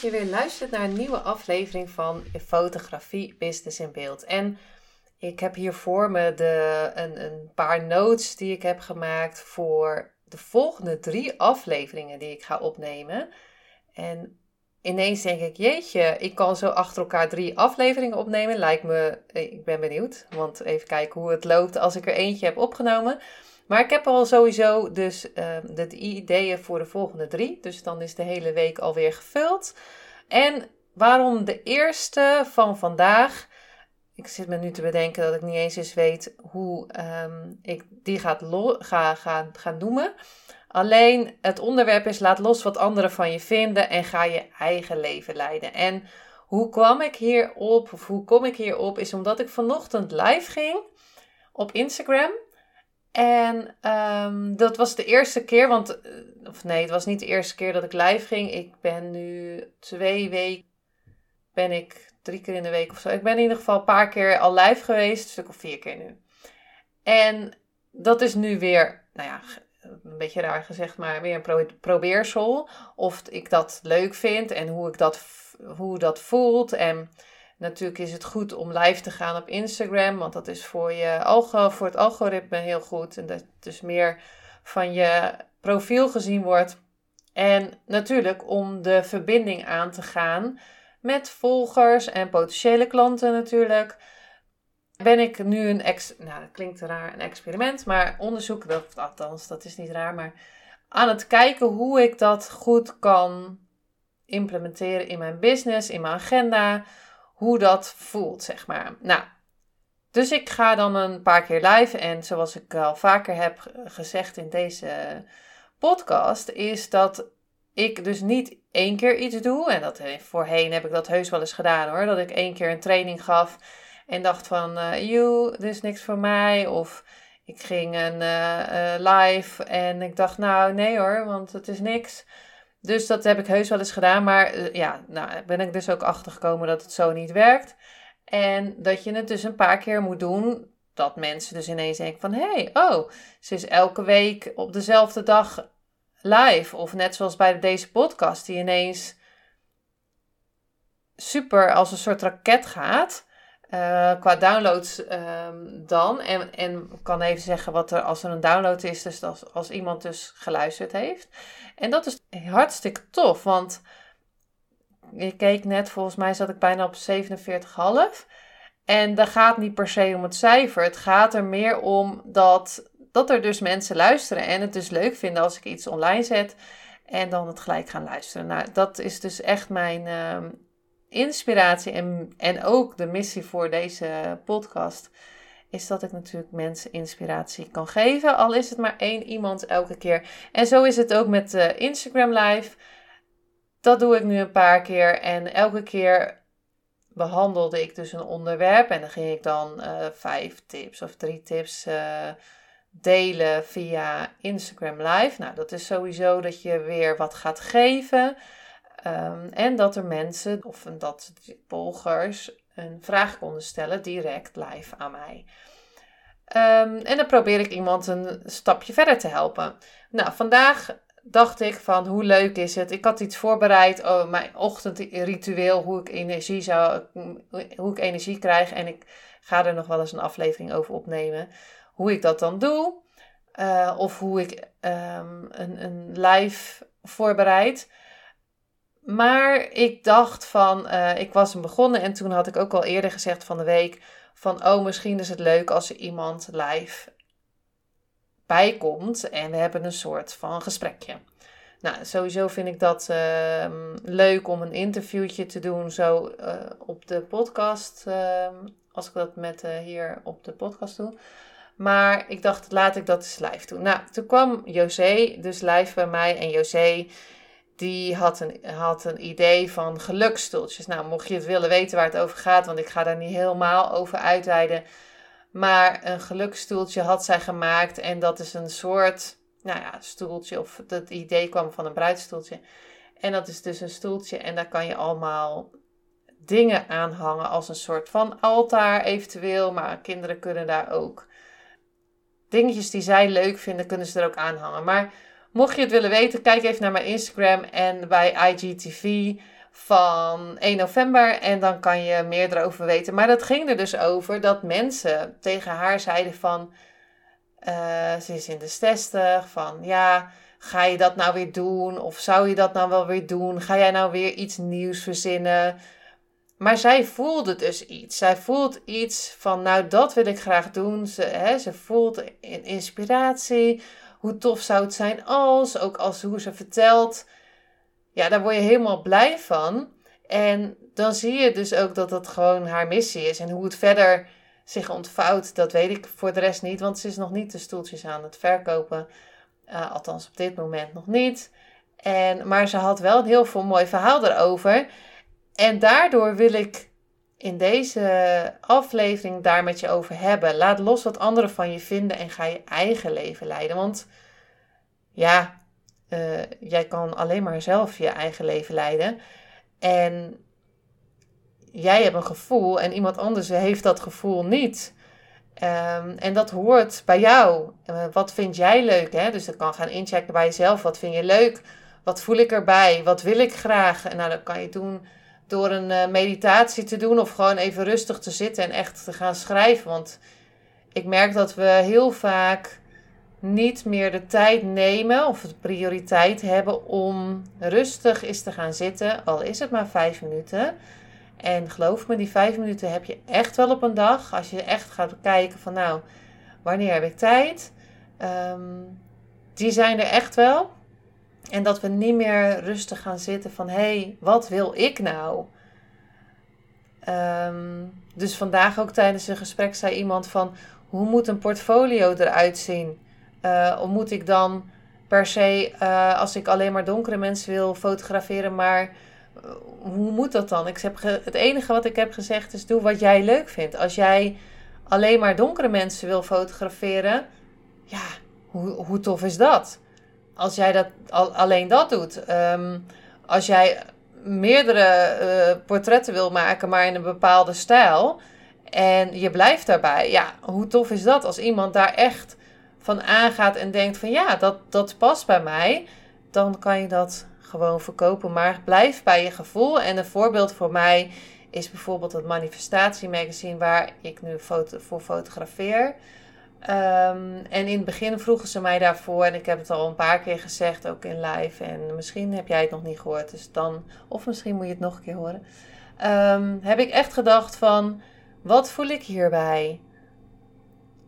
Je weer luistert naar een nieuwe aflevering van Fotografie Business in Beeld. En ik heb hier voor me de, een, een paar notes die ik heb gemaakt voor de volgende drie afleveringen die ik ga opnemen. En ineens denk ik, jeetje, ik kan zo achter elkaar drie afleveringen opnemen. Lijkt me, ik ben benieuwd, want even kijken hoe het loopt als ik er eentje heb opgenomen. Maar ik heb al sowieso dus uh, de ideeën voor de volgende drie. Dus dan is de hele week alweer gevuld. En waarom de eerste van vandaag. Ik zit me nu te bedenken dat ik niet eens eens weet hoe um, ik die gaat ga, ga, ga noemen. Alleen het onderwerp is laat los wat anderen van je vinden en ga je eigen leven leiden. En hoe kwam ik hierop, of hoe kom ik hierop, is omdat ik vanochtend live ging op Instagram. En um, dat was de eerste keer, want, eh, of nee, het was niet de eerste keer dat ik live ging. Ik ben nu twee weken, ben ik drie keer in de week of zo. Ik ben in ieder geval een paar keer al live geweest, een stuk of vier keer nu. En dat is nu weer, nou ja, een beetje raar gezegd, maar weer een pro probeersel. Of ik dat leuk vind en hoe ik dat, hoe dat voelt. En Natuurlijk is het goed om live te gaan op Instagram, want dat is voor, je algo, voor het algoritme heel goed. En dat dus meer van je profiel gezien wordt. En natuurlijk om de verbinding aan te gaan met volgers en potentiële klanten natuurlijk. Ben ik nu een ex, nou dat klinkt raar, een experiment, maar onderzoek, dat, althans dat is niet raar, maar aan het kijken hoe ik dat goed kan implementeren in mijn business, in mijn agenda hoe dat voelt, zeg maar. Nou, dus ik ga dan een paar keer live. En zoals ik al vaker heb gezegd in deze podcast, is dat ik dus niet één keer iets doe. En dat voorheen heb ik dat heus wel eens gedaan hoor. Dat ik één keer een training gaf en dacht van, uh, joe, dit is niks voor mij. Of ik ging een uh, live en ik dacht, nou nee hoor, want het is niks. Dus dat heb ik heus wel eens gedaan. Maar uh, ja, nou ben ik dus ook achter gekomen dat het zo niet werkt. En dat je het dus een paar keer moet doen. Dat mensen dus ineens denken van... Hé, hey, oh, ze is elke week op dezelfde dag live. Of net zoals bij deze podcast. Die ineens super als een soort raket gaat. Uh, qua downloads um, dan. En, en ik kan even zeggen wat er als er een download is. Dus als, als iemand dus geluisterd heeft. En dat is hartstikke tof. Want ik keek net, volgens mij zat ik bijna op 47,5. En dat gaat niet per se om het cijfer. Het gaat er meer om dat, dat er dus mensen luisteren. En het dus leuk vinden als ik iets online zet. En dan het gelijk gaan luisteren. Nou, dat is dus echt mijn uh, inspiratie en, en ook de missie voor deze podcast. Is dat ik natuurlijk mensen inspiratie kan geven. Al is het maar één iemand elke keer. En zo is het ook met uh, Instagram Live. Dat doe ik nu een paar keer. En elke keer behandelde ik dus een onderwerp. En dan ging ik dan uh, vijf tips of drie tips uh, delen via Instagram Live. Nou, dat is sowieso dat je weer wat gaat geven. Um, en dat er mensen of dat volgers een vraag konden stellen direct live aan mij. Um, en dan probeer ik iemand een stapje verder te helpen. Nou, vandaag dacht ik van hoe leuk is het. Ik had iets voorbereid, oh, mijn ochtendritueel, hoe ik energie zou, hoe ik energie krijg. En ik ga er nog wel eens een aflevering over opnemen. Hoe ik dat dan doe. Uh, of hoe ik um, een, een live voorbereid. Maar ik dacht van, uh, ik was hem begonnen en toen had ik ook al eerder gezegd van de week van, oh misschien is het leuk als er iemand live bijkomt en we hebben een soort van gesprekje. Nou, sowieso vind ik dat uh, leuk om een interviewtje te doen zo uh, op de podcast, uh, als ik dat met uh, hier op de podcast doe. Maar ik dacht, laat ik dat eens live doen. Nou, toen kwam José dus live bij mij en José die had een, had een idee van gelukstoeltjes. Nou, mocht je het willen weten waar het over gaat, want ik ga daar niet helemaal over uitweiden. Maar een gelukstoeltje had zij gemaakt en dat is een soort, nou ja, stoeltje, of het idee kwam van een bruidstoeltje. En dat is dus een stoeltje en daar kan je allemaal dingen aan hangen als een soort van altaar eventueel. Maar kinderen kunnen daar ook dingetjes die zij leuk vinden, kunnen ze er ook aan hangen. Maar mocht je het willen weten, kijk even naar mijn Instagram en bij IGTV van 1 november. En dan kan je meer erover weten. Maar dat ging er dus over dat mensen tegen haar zeiden van... Uh, ze is in de 60, van ja, ga je dat nou weer doen? Of zou je dat nou wel weer doen? Ga jij nou weer iets nieuws verzinnen? Maar zij voelde dus iets. Zij voelt iets van, nou, dat wil ik graag doen. Ze, hè, ze voelt inspiratie. Hoe tof zou het zijn als, ook als hoe ze vertelt. Ja, daar word je helemaal blij van. En dan zie je dus ook dat dat gewoon haar missie is. En hoe het verder zich ontvouwt, dat weet ik voor de rest niet. Want ze is nog niet de stoeltjes aan het verkopen. Uh, althans, op dit moment nog niet. En, maar ze had wel een heel veel mooi verhaal erover. En daardoor wil ik in deze aflevering daar met je over hebben. Laat los wat anderen van je vinden en ga je eigen leven leiden. Want ja, uh, jij kan alleen maar zelf je eigen leven leiden. En jij hebt een gevoel en iemand anders heeft dat gevoel niet. Um, en dat hoort bij jou. Uh, wat vind jij leuk? Hè? Dus dan kan gaan inchecken bij jezelf. Wat vind je leuk? Wat voel ik erbij? Wat wil ik graag? En nou, dat kan je doen door een uh, meditatie te doen of gewoon even rustig te zitten en echt te gaan schrijven. Want ik merk dat we heel vaak niet meer de tijd nemen of de prioriteit hebben om rustig eens te gaan zitten, al is het maar vijf minuten. En geloof me, die vijf minuten heb je echt wel op een dag. Als je echt gaat kijken van nou, wanneer heb ik tijd? Um, die zijn er echt wel. En dat we niet meer rustig gaan zitten van hé, hey, wat wil ik nou? Um, dus vandaag ook tijdens een gesprek zei iemand van hoe moet een portfolio eruit zien? Uh, of moet ik dan per se, uh, als ik alleen maar donkere mensen wil fotograferen, maar uh, hoe moet dat dan? Ik heb het enige wat ik heb gezegd is doe wat jij leuk vindt. Als jij alleen maar donkere mensen wil fotograferen, ja, hoe, hoe tof is dat? Als jij dat, al, alleen dat doet. Um, als jij meerdere uh, portretten wil maken, maar in een bepaalde stijl. En je blijft daarbij. Ja, hoe tof is dat als iemand daar echt van aangaat en denkt van ja, dat, dat past bij mij. Dan kan je dat gewoon verkopen. Maar blijf bij je gevoel. En een voorbeeld voor mij is bijvoorbeeld het manifestatiemagazine waar ik nu foto, voor fotografeer. Um, en in het begin vroegen ze mij daarvoor, en ik heb het al een paar keer gezegd, ook in live. En misschien heb jij het nog niet gehoord, dus dan, of misschien moet je het nog een keer horen. Um, heb ik echt gedacht van, wat voel ik hierbij?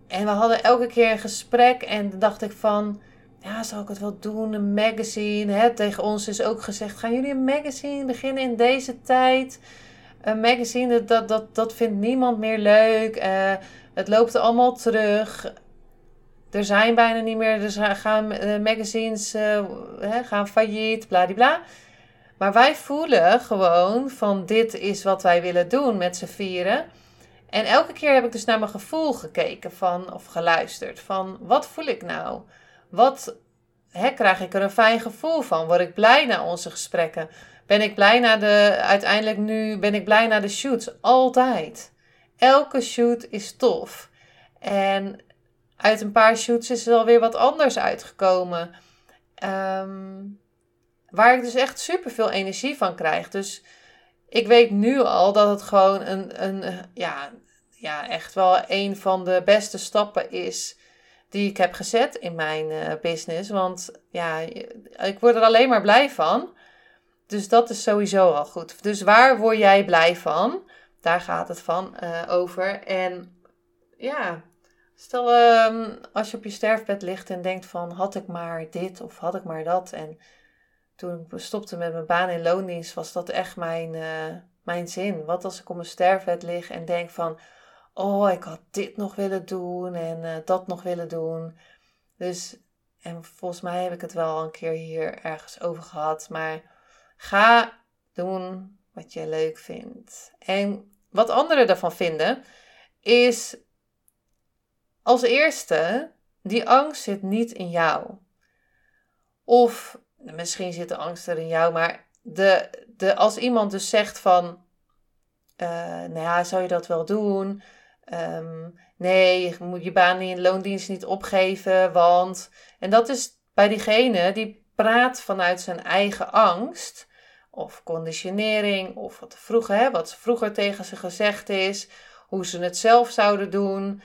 En we hadden elke keer een gesprek en dacht ik van, ja, zal ik het wel doen? Een magazine. Hè? Tegen ons is ook gezegd, gaan jullie een magazine beginnen in deze tijd? Een magazine, dat, dat, dat vindt niemand meer leuk. Uh, het loopt allemaal terug. Er zijn bijna niet meer. Er gaan uh, magazines uh, gaan failliet, bladibla. Maar wij voelen gewoon van dit is wat wij willen doen met z'n vieren. En elke keer heb ik dus naar mijn gevoel gekeken van, of geluisterd. Van wat voel ik nou? Wat hè, krijg ik er een fijn gevoel van? Word ik blij na onze gesprekken? Ben ik blij na de, uiteindelijk nu, ben ik blij na de shoots? Altijd. Elke shoot is tof. En uit een paar shoots is er alweer wat anders uitgekomen. Ehm, waar ik dus echt super veel energie van krijg. Dus ik weet nu al dat het gewoon een, een ja, ja, echt wel een van de beste stappen is die ik heb gezet in mijn uh, business. Want ja, ik word er alleen maar blij van. Dus dat is sowieso al goed. Dus waar word jij blij van? Daar gaat het van uh, over. En ja, stel um, als je op je sterfbed ligt en denkt van had ik maar dit of had ik maar dat. En toen ik stopte met mijn baan in loondienst was dat echt mijn, uh, mijn zin. Wat als ik op mijn sterfbed lig en denk van oh ik had dit nog willen doen en uh, dat nog willen doen. Dus en volgens mij heb ik het wel een keer hier ergens over gehad, maar ga doen wat je leuk vindt. En wat anderen daarvan vinden, is als eerste, die angst zit niet in jou. Of misschien zit de angst er in jou, maar de, de, als iemand dus zegt van, uh, nou ja, zou je dat wel doen? Um, nee, je moet je baan in loondienst niet opgeven, want... En dat is bij diegene die praat vanuit zijn eigen angst of conditionering, of wat, vroeger, hè, wat vroeger tegen ze gezegd is, hoe ze het zelf zouden doen.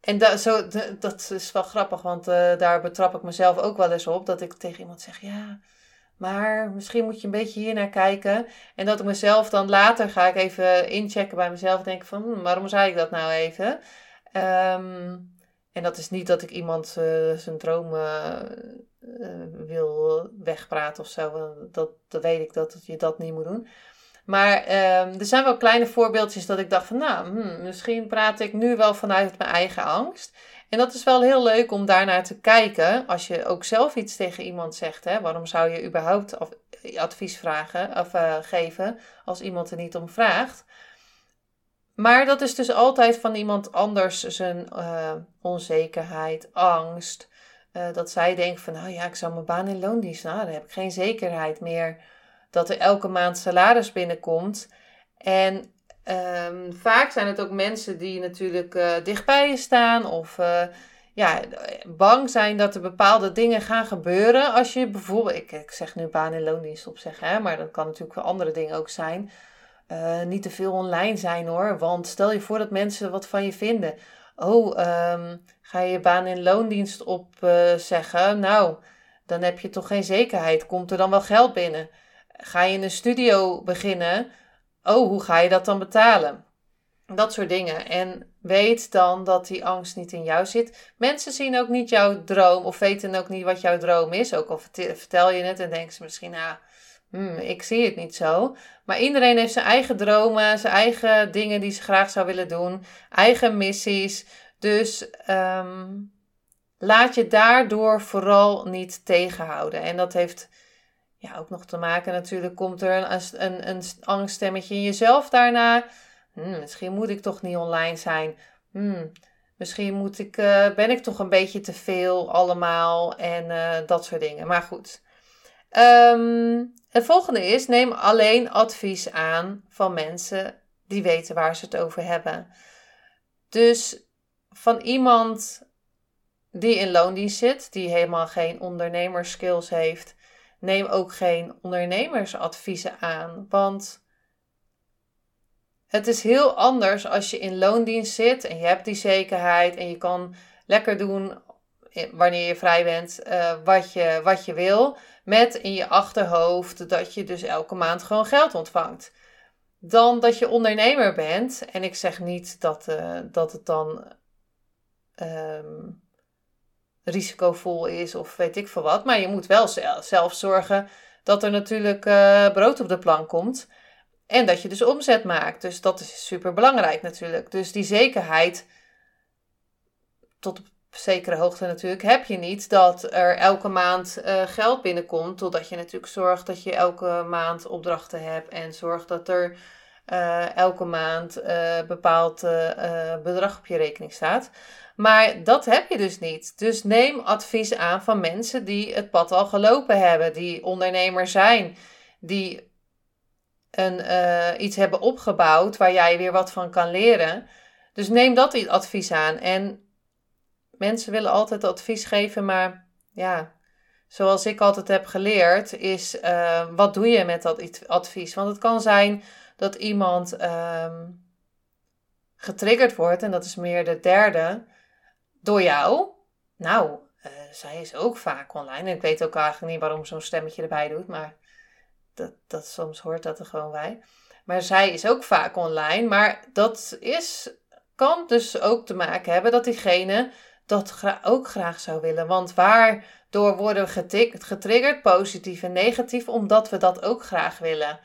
En dat, zo, dat is wel grappig, want uh, daar betrap ik mezelf ook wel eens op. Dat ik tegen iemand zeg, ja, maar misschien moet je een beetje hier naar kijken. En dat ik mezelf dan later ga ik even inchecken bij mezelf. Denk van, hm, waarom zei ik dat nou even? Um, en dat is niet dat ik iemand uh, zijn dromen uh, wil wegpraten of zo. Dat, dat weet ik dat je dat niet moet doen. Maar um, er zijn wel kleine voorbeeldjes dat ik dacht van, nou, hmm, misschien praat ik nu wel vanuit mijn eigen angst. En dat is wel heel leuk om daarnaar te kijken. Als je ook zelf iets tegen iemand zegt, hè, waarom zou je überhaupt advies vragen of geven als iemand er niet om vraagt? Maar dat is dus altijd van iemand anders zijn onzekerheid, angst. Uh, dat zij denkt van, nou ja, ik zou mijn baan in loondienst, nou, dan heb ik geen zekerheid meer dat er elke maand salaris binnenkomt. En um, vaak zijn het ook mensen die natuurlijk uh, dichtbij je staan of ja, bang zijn dat er bepaalde dingen gaan gebeuren. Als je bijvoorbeeld, ik, zeg nu baan in loondienst opzeggen, hè, maar dat kan natuurlijk voor andere dingen ook zijn niet te veel online zijn hoor. Want stel je voor dat mensen wat van je vinden. Oh, um, ga je je baan in loondienst opzeggen? Uh, nou, dan heb je toch geen zekerheid. Komt er dan wel geld binnen? Ga je in een studio beginnen? Oh, hoe ga je dat dan betalen? Dat soort dingen. En weet dan dat die angst niet in jou zit. Mensen zien ook niet jouw droom of weten ook niet wat jouw droom is. Ook al vertel je het en denken ze misschien, ah, hmm, ik zie het niet zo. Maar iedereen heeft zijn eigen dromen, zijn eigen dingen die ze graag zou willen doen, eigen missies. Dus ehm, laat je daardoor vooral niet tegenhouden. En dat heeft ja, ook nog te maken, natuurlijk komt er een, een, een angststemmetje in jezelf daarna. Hmm, misschien moet ik toch niet online zijn. Hmm, misschien moet ik, uh, ben ik toch een beetje te veel allemaal en uh, dat soort dingen. Maar goed. Um, het volgende is: neem alleen advies aan van mensen die weten waar ze het over hebben. Dus van iemand die in loondienst zit, die helemaal geen ondernemerskills heeft, neem ook geen ondernemersadviezen aan. Want het is heel anders als je in loondienst zit en je hebt die zekerheid en je kan lekker doen wanneer je vrij bent uh, wat, je, wat je wil. Met in je achterhoofd dat je dus elke maand gewoon geld ontvangt. Dan dat je ondernemer bent. En ik zeg niet dat, uh, dat het dan um, risicovol is of weet ik veel wat. Maar je moet wel zelf zorgen dat er natuurlijk brood op de plank komt. En dat je dus omzet maakt. Dus dat is super belangrijk natuurlijk. Dus die zekerheid tot op zekere hoogte natuurlijk heb je niet dat er elke maand uh, geld binnenkomt. Totdat je natuurlijk zorgt dat je elke maand opdrachten hebt. En zorgt dat er uh, elke maand uh, bepaald bedrag op je rekening staat. Maar dat heb je dus niet. Dus neem advies aan van mensen die het pad al gelopen hebben. Die ondernemer zijn. Die een, iets hebben opgebouwd waar jij weer wat van kan leren. Dus neem dat advies aan. En mensen willen altijd advies geven, maar ja, zoals ik altijd heb geleerd, is uh, wat doe je met dat advies? Want het kan zijn dat iemand um, getriggerd wordt, en dat is meer de derde, door jou. Nou, uh, zij is ook vaak online. En ik weet ook eigenlijk niet waarom zo'n stemmetje erbij doet, maar dat, dat, soms hoort dat er gewoon bij. Maar zij is ook vaak online. Maar dat is, kan dus ook te maken hebben dat diegene dat ook graag zou willen. Want waardoor worden we getriggerd, positief en negatief, omdat we dat ook graag willen.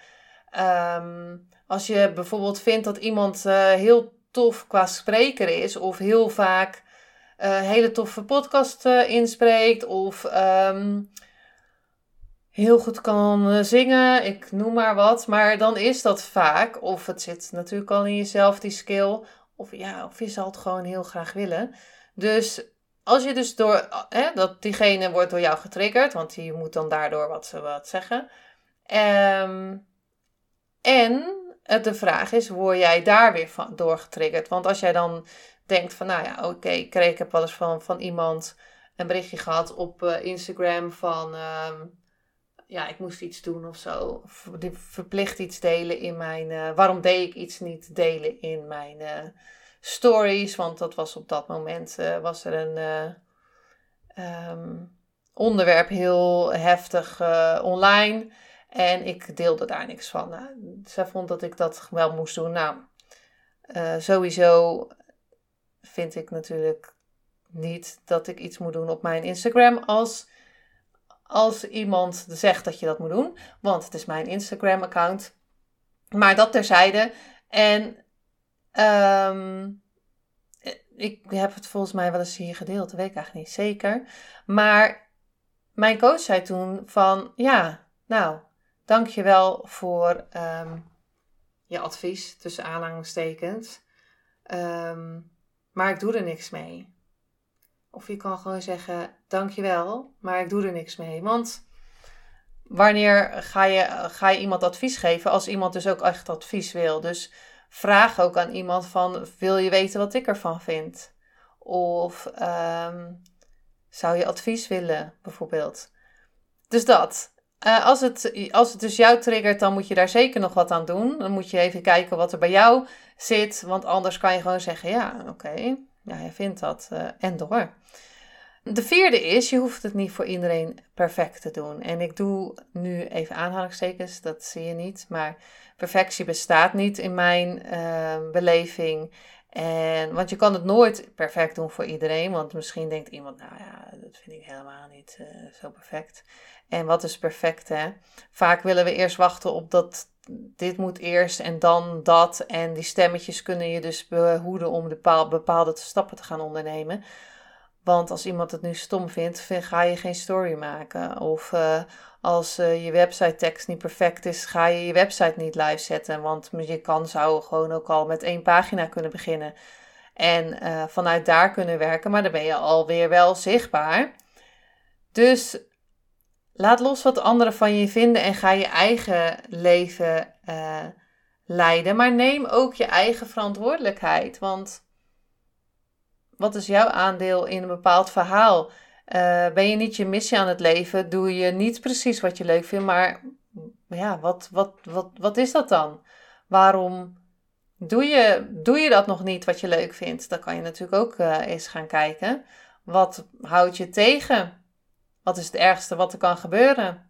Ehm, als je bijvoorbeeld vindt dat iemand uh, heel tof qua spreker is, of heel vaak uh, hele toffe podcast inspreekt of ehm, heel goed kan zingen, ik noem maar wat. Maar dan is dat vaak, of het zit natuurlijk al in jezelf, die skill, of ja, of je zal het gewoon heel graag willen. Dus als je dus door, hè, dat diegene wordt door jou getriggerd, want die moet dan daardoor wat, wat zeggen. Um, en de vraag is, word jij daar weer van, door getriggerd? Want als jij dan denkt van, nou ja, oké, ik heb wel eens van, van iemand een berichtje gehad op uh, Instagram van, um, ja, ik moest iets doen of zo. Verplicht iets delen in mijn, uh, waarom deed ik iets niet delen in mijn stories? Want dat was op dat moment, was er een um, onderwerp heel heftig online. En ik deelde daar niks van. Nou, zij vond dat ik dat wel moest doen. Nou, sowieso vind ik natuurlijk niet dat ik iets moet doen op mijn Instagram als, als iemand zegt dat je dat moet doen. Want het is mijn Instagram-account. Maar dat terzijde. En um, ik heb het volgens mij wel eens hier gedeeld. Dat weet ik eigenlijk niet zeker. Maar mijn coach zei toen van ja, nou Dank je wel voor ehm, je advies, tussen aanhalingstekens. Um, maar ik doe er niks mee. Of je kan gewoon zeggen, dank je wel, maar ik doe er niks mee. Want wanneer ga je, ga je iemand advies geven als iemand dus ook echt advies wil? Dus vraag ook aan iemand van, wil je weten wat ik ervan vind? Of um, zou je advies willen, bijvoorbeeld? Dus dat. Uh, als, het, als het dus jou triggert, dan moet je daar zeker nog wat aan doen. Dan moet je even kijken wat er bij jou zit. Want anders kan je gewoon zeggen: ja, oké, ja, je vindt dat. Uh, en door. De vierde is: je hoeft het niet voor iedereen perfect te doen. En ik doe nu even aanhalingstekens, dat zie je niet. Maar perfectie bestaat niet in mijn uh, beleving. En, want je kan het nooit perfect doen voor iedereen. Want misschien denkt iemand, nou ja, dat vind ik helemaal niet uh, zo perfect. En wat is perfect, hè? Vaak willen we eerst wachten op dat dit moet eerst en dan dat. En die stemmetjes kunnen je dus behoeden om bepaalde stappen te gaan ondernemen. Want als iemand het nu stom vindt, ga je geen story maken. Of uh, als uh, je website tekst niet perfect is, ga je je website niet live zetten. Want je kan zou gewoon ook al met één pagina kunnen beginnen. En uh, vanuit daar kunnen werken, maar dan ben je alweer wel zichtbaar. Dus Laat los wat anderen van je vinden en ga je eigen leven leiden. Maar neem ook je eigen verantwoordelijkheid. Want wat is jouw aandeel in een bepaald verhaal? Uh, ben je niet je missie aan het leven? Doe je niet precies wat je leuk vindt, maar ja, wat, wat, wat, wat is dat dan? Waarom doe je, doe je dat nog niet wat je leuk vindt? Dan kan je natuurlijk ook uh, eens gaan kijken. Wat houdt je tegen? Wat is het ergste wat er kan gebeuren?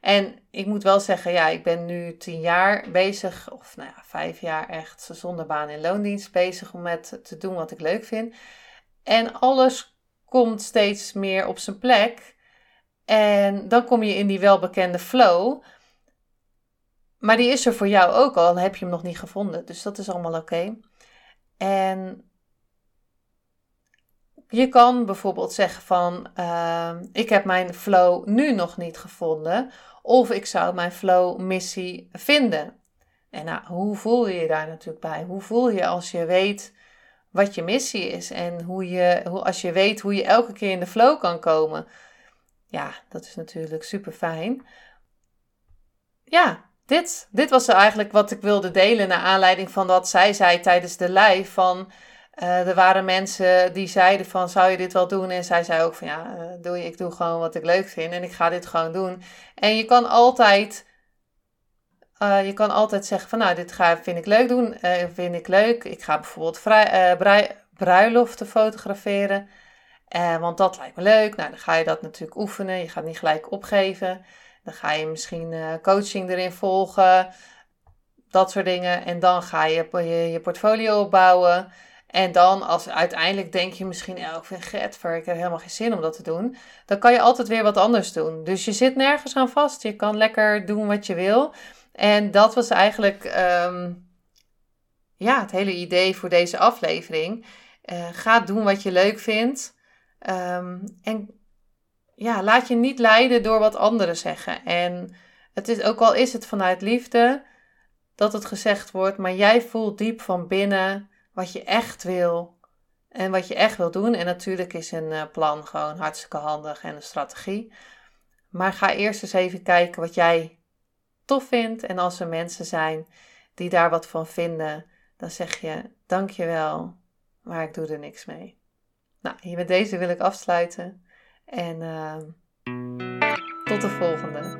En ik moet wel zeggen, ja, ik ben nu tien jaar bezig, of nou ja, vijf jaar echt zonder baan in loondienst bezig om met te doen wat ik leuk vind. En alles komt steeds meer op zijn plek. En dan kom je in die welbekende flow. Maar die is er voor jou ook al, heb je hem nog niet gevonden. Dus dat is allemaal oké. En je kan bijvoorbeeld zeggen van ehm, ik heb mijn flow nu nog niet gevonden of ik zou mijn flow missie vinden. En nou, hoe voel je je daar natuurlijk bij? Hoe voel je als je weet wat je missie is en hoe je, hoe, als je weet hoe je elke keer in de flow kan komen? Ja, dat is natuurlijk super fijn. Ja, dit, dit was eigenlijk wat ik wilde delen naar aanleiding van wat zij zei tijdens de live van uh, er waren mensen die zeiden van, zou je dit wel doen? En zij zei ook van, ja, uh, doe je, ik doe gewoon wat ik leuk vind en ik ga dit gewoon doen. En je kan altijd, uh, je kan altijd zeggen van, nou, dit ga, vind ik leuk doen, vind ik leuk. Ik ga bijvoorbeeld vrij, brui, bruiloften fotograferen, want dat lijkt me leuk. Nou, dan ga je dat natuurlijk oefenen, je gaat niet gelijk opgeven. Dan ga je misschien coaching erin volgen, dat soort dingen. En dan ga je je, je portfolio opbouwen. En dan, als uiteindelijk denk je misschien, ja, ik vind Getver, ik heb helemaal geen zin om dat te doen. Dan kan je altijd weer wat anders doen. Dus je zit nergens aan vast. Je kan lekker doen wat je wil. En dat was eigenlijk um, ja, het hele idee voor deze aflevering. Uh, ga doen wat je leuk vindt. Ehm, en ja, laat je niet leiden door wat anderen zeggen. En het is, ook al is het vanuit liefde dat het gezegd wordt, maar jij voelt diep van binnen wat je echt wil en wat je echt wil doen. En natuurlijk is een eh, plan gewoon hartstikke handig en een strategie. Maar ga eerst eens even kijken wat jij tof vindt. En als er mensen zijn die daar wat van vinden, dan zeg je dankjewel, maar ik doe er niks mee. Nou, hier met deze wil ik afsluiten. En uh, tot de volgende.